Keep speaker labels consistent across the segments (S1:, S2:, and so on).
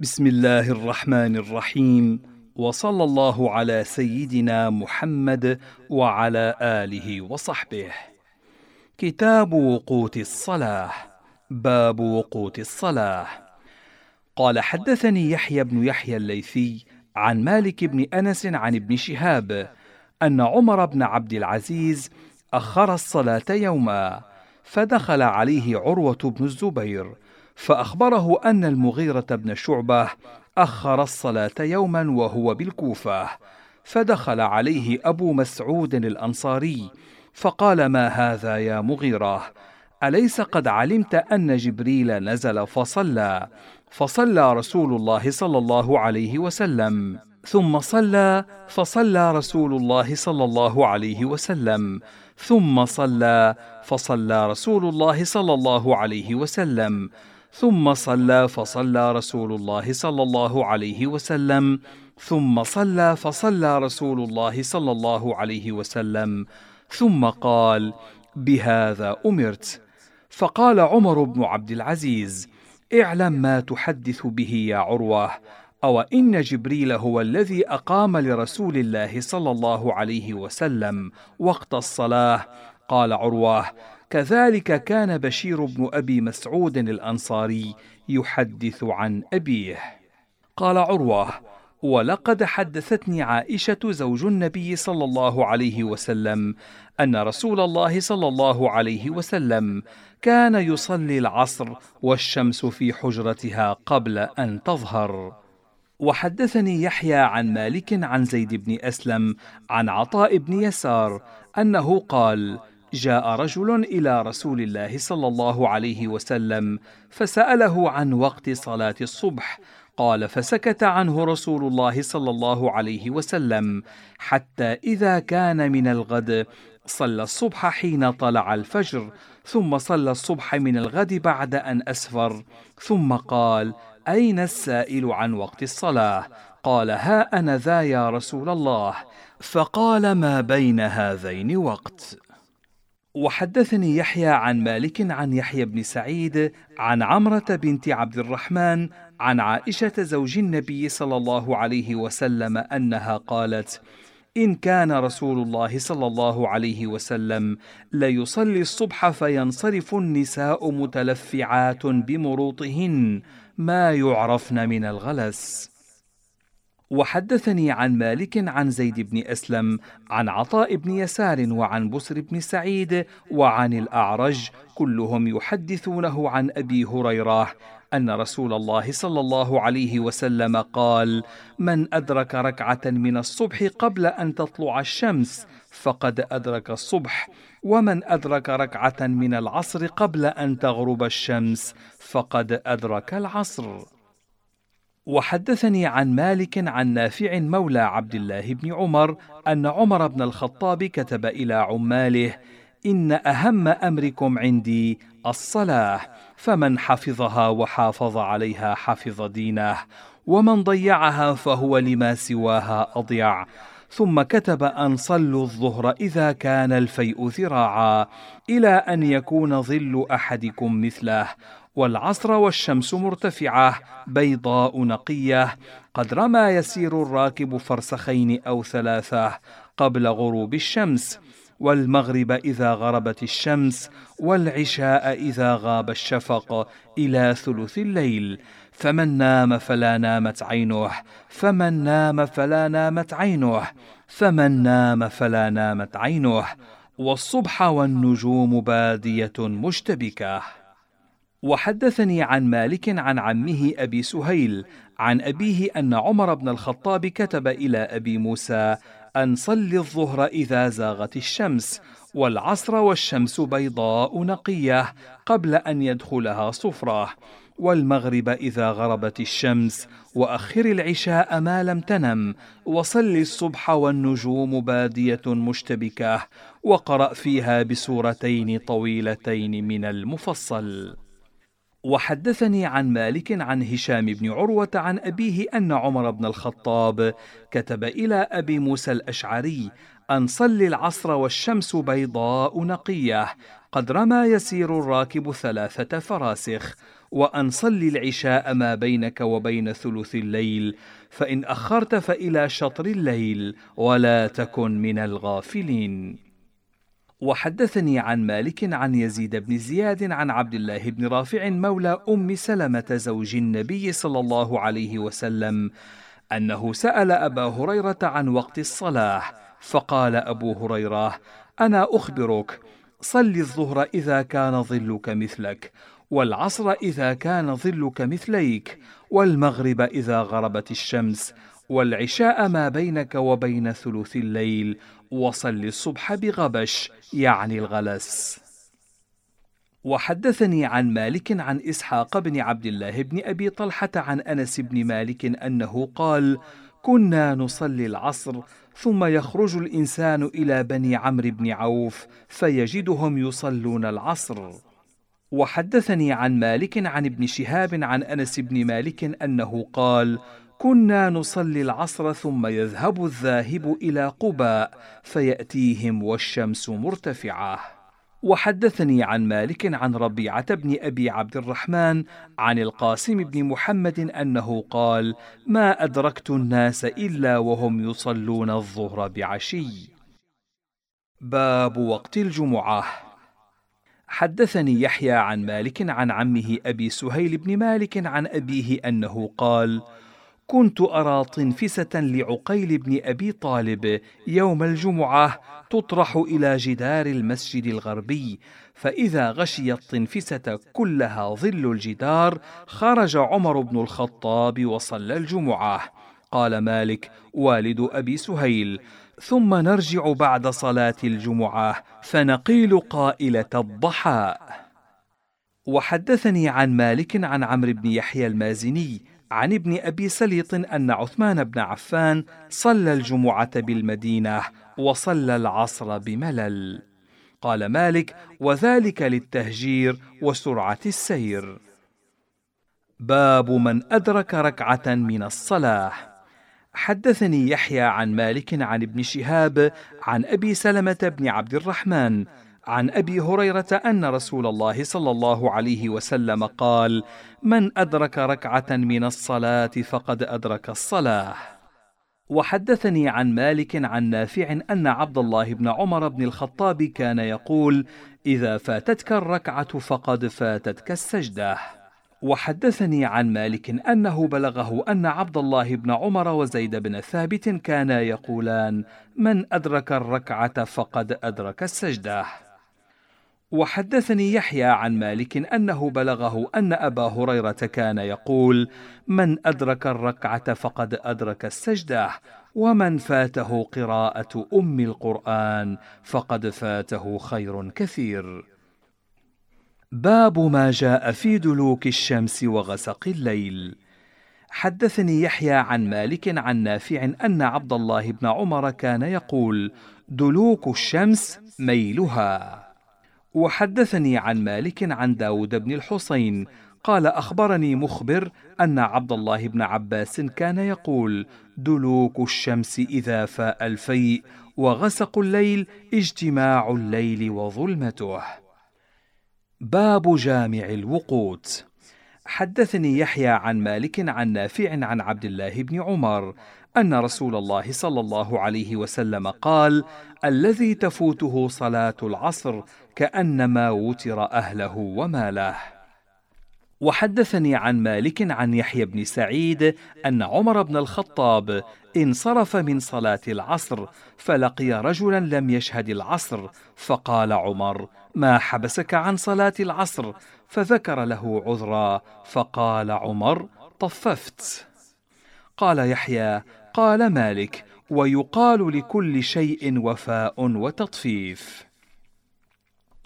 S1: بسم الله الرحمن الرحيم. وصلى الله على سيدنا محمد وعلى آله وصحبه. كتاب وقوت الصلاة. باب وقوت الصلاة. قال حدثني يحيى بن يحيى الليثي عن مالك بن أنس عن ابن شهاب أن عمر بن عبد العزيز أخر الصلاة يوما فدخل عليه عروة بن الزبير فأخبره أن المغيرة بن شعبة أخر الصلاة يوما وهو بالكوفة فدخل عليه أبو مسعود الأنصاري فقال ما هذا يا مغيرة؟ أليس قد علمت أن جبريل نزل فصلى؟ فصلى رسول الله صلى الله عليه وسلم ثم صلى فصلى رسول الله صلى الله عليه وسلم ثم صلى فصلى رسول الله صلى الله عليه وسلم ثم صلى فصلى رسول الله صلى الله عليه وسلم. ثم صلى فصلى رسول الله صلى الله عليه وسلم. ثم قال بهذا أمرت. فقال عمر بن عبد العزيز اعلم ما تحدث به يا عروة أو إن جبريل هو الذي أقام لرسول الله صلى الله عليه وسلم وقت الصلاة؟ قال عروة كذلك كان بشير بن أبي مسعود الأنصاري يحدث عن أبيه. قال عروة ولقد حدثتني عائشة زوج النبي صلى الله عليه وسلم أن رسول الله صلى الله عليه وسلم كان يصلي العصر والشمس في حجرتها قبل أن تظهر. وحدثني يحيى عن مالك عن زيد بن أسلم عن عطاء بن يسار أنه قال جاء رجل إلى رسول الله صلى الله عليه وسلم فسأله عن وقت صلاة الصبح. قال فسكت عنه رسول الله صلى الله عليه وسلم حتى إذا كان من الغد. صلى الصبح حين طلع الفجر ثم صلى الصبح من الغد بعد أن أسفر. ثم قال أين السائل عن وقت الصلاة؟ قال ها أنا ذا يا رسول الله. فقال ما بين هذين وقت؟ وحدثني يحيى عن مالك عن يحيى بن سعيد عن عمرة بنت عبد الرحمن عن عائشة زوج النبي صلى الله عليه وسلم أنها قالت: إن كان رسول الله صلى الله عليه وسلم ليصلي الصبح فينصرف النساء متلفعات بمروطهن ما يعرفن من الغلس. وحدثني عن مالك عن زيد بن أسلم عن عطاء بن يسار وعن بسر بن سعيد وعن الأعرج كلهم يحدثونه عن أبي هريرة أن رسول الله صلى الله عليه وسلم قال من أدرك ركعة من الصبح قبل أن تطلع الشمس فقد أدرك الصبح ومن أدرك ركعة من العصر قبل أن تغرب الشمس فقد أدرك العصر. وحدثني عن مالك عن نافع مولى عبد الله بن عمر أن عمر بن الخطاب كتب إلى عماله إن أهم أمركم عندي الصلاة فمن حفظها وحافظ عليها حفظ دينه ومن ضيعها فهو لما سواها أضيع. ثم كتب أن صلوا الظهر إذا كان الفيء ذراعا إلى أن يكون ظل أحدكم مثله والعصر والشمس مرتفعة بيضاء نقية. قد رمى يسير الراكب فرسخين أو ثلاثة قبل غروب الشمس. والمغرب إذا غربت الشمس والعشاء إذا غاب الشفق إلى ثلث الليل. فمن نام فلا نامت عينه فمن نام فلا نامت عينه فمن نام فلا نامت عينه. والصبح والنجوم بادية مشتبكة. وحدثني عن مالك عن عمه أبي سهيل عن أبيه أن عمر بن الخطاب كتب إلى أبي موسى أن صل الظهر إذا زاغت الشمس والعصر والشمس بيضاء نقية قبل أن يدخلها صفرة والمغرب إذا غربت الشمس وأخر العشاء ما لم تنم وصل الصبح والنجوم بادية مشتبكة وقرأ فيها بسورتين طويلتين من المفصل. وحدثني عن مالك عن هشام بن عروة عن أبيه أن عمر بن الخطاب كتب إلى أبي موسى الأشعري أن صل العصر والشمس بيضاء نقية قد رمى يسير الراكب ثلاثة فراسخ وأن صل العشاء ما بينك وبين ثلث الليل فإن أخرت فإلى شطر الليل ولا تكن من الغافلين. وحدثني عن مالك عن يزيد بن زياد عن عبد الله بن رافع مولى أم سلمة زوج النبي صلى الله عليه وسلم أنه سأل أبا هريرة عن وقت الصلاة فقال أبو هريرة أنا أخبرك صل الظهر إذا كان ظلك مثلك والعصر إذا كان ظلك مثليك والمغرب إذا غربت الشمس والعشاء ما بينك وبين ثلث الليل وصل الصبح بغبش يعني الغلس. وحدثني عن مالك عن إسحاق بن عبد الله بن أبي طلحة عن أنس بن مالك أنه قال كنا نصلي العصر ثم يخرج الإنسان إلى بني عمرو بن عوف فيجدهم يصلون العصر. وحدثني عن مالك عن ابن شهاب عن أنس بن مالك أنه قال كنا نصلي العصر ثم يذهب الذاهب إلى قباء فيأتيهم والشمس مرتفعة. وحدثني عن مالك عن ربيعة بن أبي عبد الرحمن عن القاسم بن محمد أنه قال ما أدركت الناس إلا وهم يصلون الظهر بعشي. باب وقت الجمعة. حدثني يحيى عن مالك عن عمه أبي سهيل بن مالك عن أبيه أنه قال كنت أرى طنفسة لعقيل بن أبي طالب يوم الجمعة تطرح إلى جدار المسجد الغربي فإذا غشي الطنفسة كلها ظل الجدار خرج عمر بن الخطاب وصلى الجمعة. قال مالك والد أبي سهيل ثم نرجع بعد صلاة الجمعة فنقيل قائلة الضحى. وحدثني عن مالك عن عمرو بن يحيى المازني عن ابن أبي سليط أن عثمان بن عفان صلى الجمعة بالمدينة وصلى العصر بملل. قال مالك وذلك للتهجير وسرعة السير. باب من أدرك ركعة من الصلاة. حدثني يحيى عن مالك عن ابن شهاب عن أبي سلمة بن عبد الرحمن عن أبي هريرة أن رسول الله صلى الله عليه وسلم قال من أدرك ركعة من الصلاة فقد أدرك الصلاة. وحدثني عن مالك عن نافع أن عبد الله بن عمر بن الخطاب كان يقول إذا فاتتك الركعة فقد فاتتك السجدة. وحدثني عن مالك أنه بلغه أن عبد الله بن عمر وزيد بن ثابت كانا يقولان من أدرك الركعة فقد أدرك السجدة. وحدثني يحيى عن مالك أنه بلغه أن أبا هريرة كان يقول من أدرك الركعة فقد أدرك السجدة ومن فاته قراءة أم القرآن فقد فاته خير كثير. باب ما جاء في دلوك الشمس وغسق الليل. حدثني يحيى عن مالك عن نافع أن عبد الله بن عمر كان يقول دلوك الشمس ميلها. وحدثني عن مالك عن داود بن الحسين قال أخبرني مخبر أن عبد الله بن عباس كان يقول دلوك الشمس إذا فاء الفيء وغسق الليل اجتماع الليل وظلمته. باب جامع الوقوت. حدثني يحيى عن مالك عن نافع عن عبد الله بن عمر أن رسول الله صلى الله عليه وسلم قال الذي تفوته صلاة العصر كأنما وتر أهله وماله وحدثني عن مالك عن يحيى بن سعيد أن عمر بن الخطاب انصرف من صلاة العصر فلقي رجلا لم يشهد العصر فقال عمر ما حبسك عن صلاة العصر؟ فذكر له عذرا فقال عمر طففت. قال يحيى قال مالك ويقال لكل شيء وفاء وتطفيف.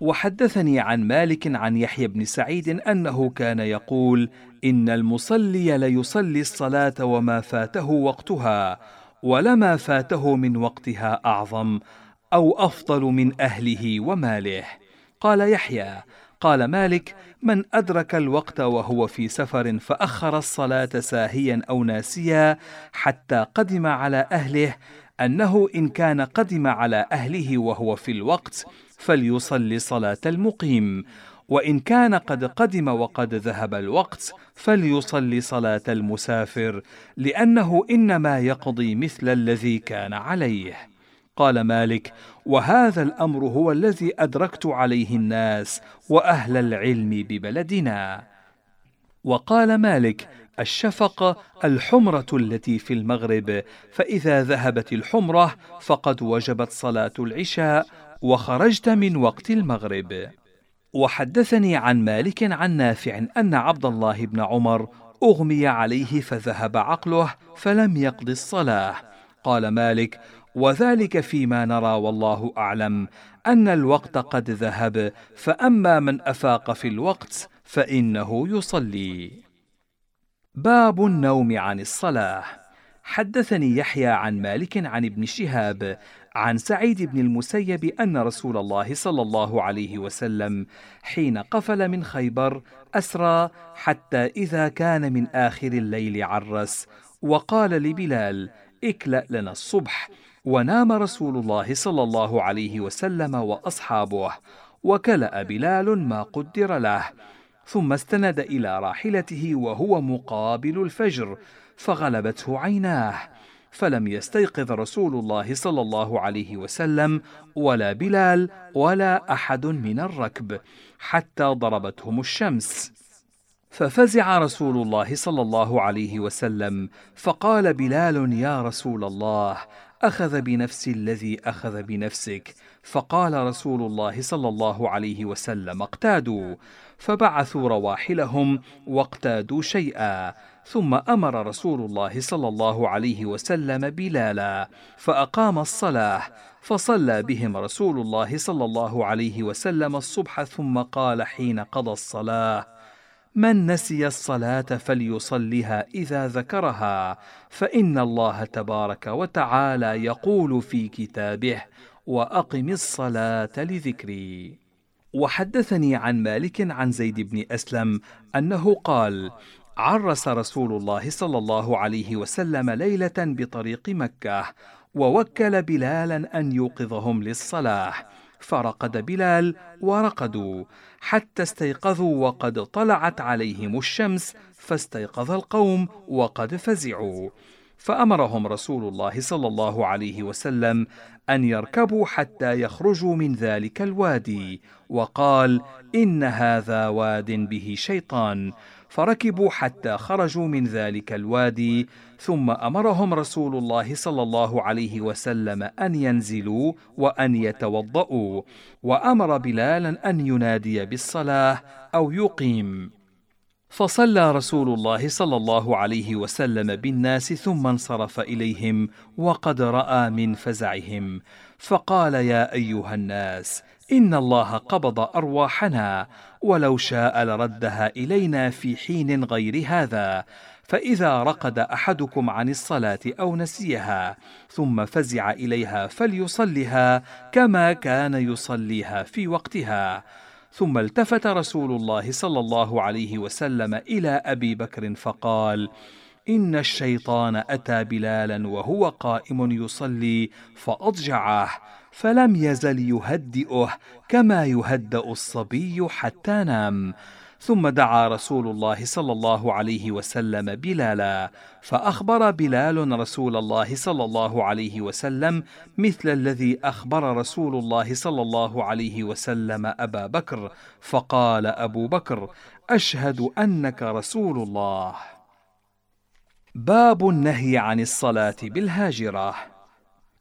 S1: وحدثني عن مالك عن يحيى بن سعيد أنه كان يقول إن المصلي ليصلي الصلاة وما فاته وقتها ولما فاته من وقتها أعظم أو أفضل من أهله وماله. قال يحيى قال مالك من أدرك الوقت وهو في سفر فأخر الصلاة ساهيا أو ناسيا حتى قدم على أهله أنه إن كان قدم على أهله وهو في الوقت فليصلي صلاة المقيم. وإن كان قد قدم وقد ذهب الوقت فليصلي صلاة المسافر لأنه إنما يقضي مثل الذي كان عليه. قال مالك وهذا الأمر هو الذي أدركت عليه الناس وأهل العلم ببلدنا. وقال مالك الشفق الحمرة التي في المغرب فإذا ذهبت الحمرة فقد وجبت صلاة العشاء وخرجت من وقت المغرب. وحدثني عن مالك عن نافع أن عبد الله بن عمر أغمي عليه فذهب عقله فلم يقض الصلاة. قال مالك وذلك فيما نرى والله أعلم أن الوقت قد ذهب فأما من أفاق في الوقت فإنه يصلي. باب النوم عن الصلاة. حدثني يحيى عن مالك عن ابن شهاب عن سعيد بن المسيب أن رسول الله صلى الله عليه وسلم حين قفل من خيبر أسرى حتى إذا كان من آخر الليل عرس وقال لبلال اكلأ لنا الصبح. ونام رسول الله صلى الله عليه وسلم وأصحابه وكلأ بلال ما قدر له ثم استند إلى راحلته وهو مقابل الفجر فغلبته عيناه. فلم يستيقظ رسول الله صلى الله عليه وسلم ولا بلال ولا أحد من الركب حتى ضربتهم الشمس. ففزع رسول الله صلى الله عليه وسلم فقال بلال يا رسول الله أخذ بنفس الذي أخذ بنفسك. فقال رسول الله صلى الله عليه وسلم اقتادوا. فبعثوا رواحلهم واقتادوا شيئا. ثم أمر رسول الله صلى الله عليه وسلم بلالا فأقام الصلاة فصلى بهم رسول الله صلى الله عليه وسلم الصبح ثم قال حين قضى الصلاة من نسي الصلاة فليصلها إذا ذكرها فإن الله تبارك وتعالى يقول في كتابه وأقم الصلاة لذكري وحدثني عن مالك عن زيد بن أسلم أنه قال عرس رسول الله صلى الله عليه وسلم ليلة بطريق مكة ووكل بلالا أن يوقظهم للصلاة. فرقد بلال ورقدوا حتى استيقظوا وقد طلعت عليهم الشمس فاستيقظ القوم وقد فزعوا. فأمرهم رسول الله صلى الله عليه وسلم أن يركبوا حتى يخرجوا من ذلك الوادي وقال إن هذا واد به شيطان فركبوا حتى خرجوا من ذلك الوادي ثم أمرهم رسول الله صلى الله عليه وسلم أن ينزلوا وأن يتوضاوا وأمر بلالا أن ينادي بالصلاة أو يقيم. فصلى رسول الله صلى الله عليه وسلم بالناس ثم انصرف إليهم وقد رأى من فزعهم. فقال يا أيها الناس إن الله قبض أرواحنا ولو شاء لردها إلينا في حين غير هذا. فإذا رقد أحدكم عن الصلاة أو نسيها ثم فزع إليها فليصلها كما كان يصليها في وقتها. ثم التفت رسول الله صلى الله عليه وسلم إلى أبي بكر فقال إن الشيطان أتى بلالا وهو قائم يصلي فأضجعه فلم يزل يهدئه كما يهدأ الصبي حتى نام. ثم دعا رسول الله صلى الله عليه وسلم بلالا فأخبر بلال رسول الله صلى الله عليه وسلم مثل الذي أخبر رسول الله صلى الله عليه وسلم أبا بكر فقال أبو بكر أشهد أنك رسول الله. باب النهي عن الصلاة بالهاجرة.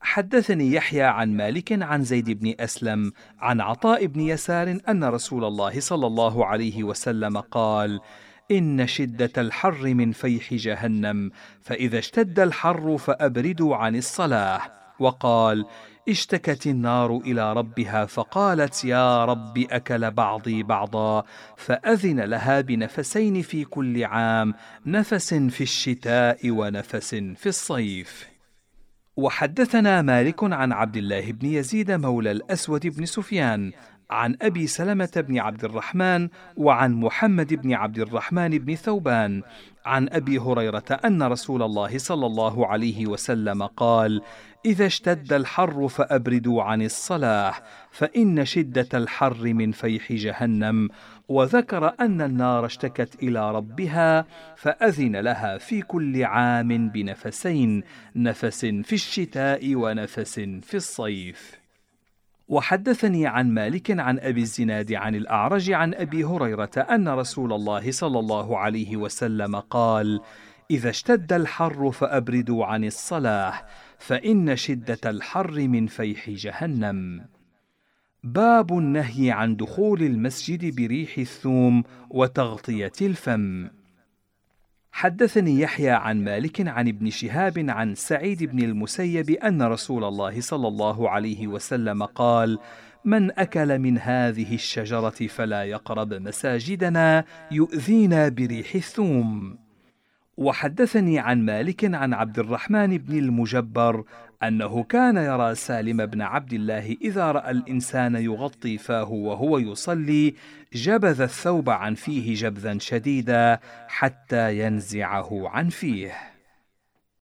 S1: حدثني يحيى عن مالك عن زيد بن أسلم عن عطاء بن يسار أن رسول الله صلى الله عليه وسلم قال إن شدة الحر من فيح جهنم فإذا اشتد الحر فأبردوا عن الصلاة. وقال اشتكت النار إلى ربها فقالت يا رب أكل بعضي بعضا فأذن لها بنفسين في كل عام نفس في الشتاء ونفس في الصيف. وحدثنا مالك عن عبد الله بن يزيد مولى الأسود بن سفيان عن أبي سلمة بن عبد الرحمن وعن محمد بن عبد الرحمن بن ثوبان عن أبي هريرة أن رسول الله صلى الله عليه وسلم قال إذا اشتد الحر فأبردوا عن الصلاه فإن شدة الحر من فيح جهنم. وذكر أن النار اشتكت إلى ربها فأذن لها في كل عام بنفسين نفس في الشتاء ونفس في الصيف. وحدثني عن مالك عن أبي الزناد عن الأعرج عن أبي هريرة أن رسول الله صلى الله عليه وسلم قال إذا اشتد الحر فأبردوا عن الصلاه فإن شدة الحر من فيح جهنم. باب النهي عن دخول المسجد بريح الثوم وتغطية الفم. حدثني يحيى عن مالك عن ابن شهاب عن سعيد بن المسيب أن رسول الله صلى الله عليه وسلم قال من أكل من هذه الشجرة فلا يقرب مساجدنا يؤذينا بريح الثوم. وحدثني عن مالك عن عبد الرحمن بن المجبر أنه كان يرى سالم بن عبد الله إذا رأى الإنسان يغطي فاه وهو يصلي جبذ الثوب عن فيه جبذا شديدا حتى ينزعه عن فيه.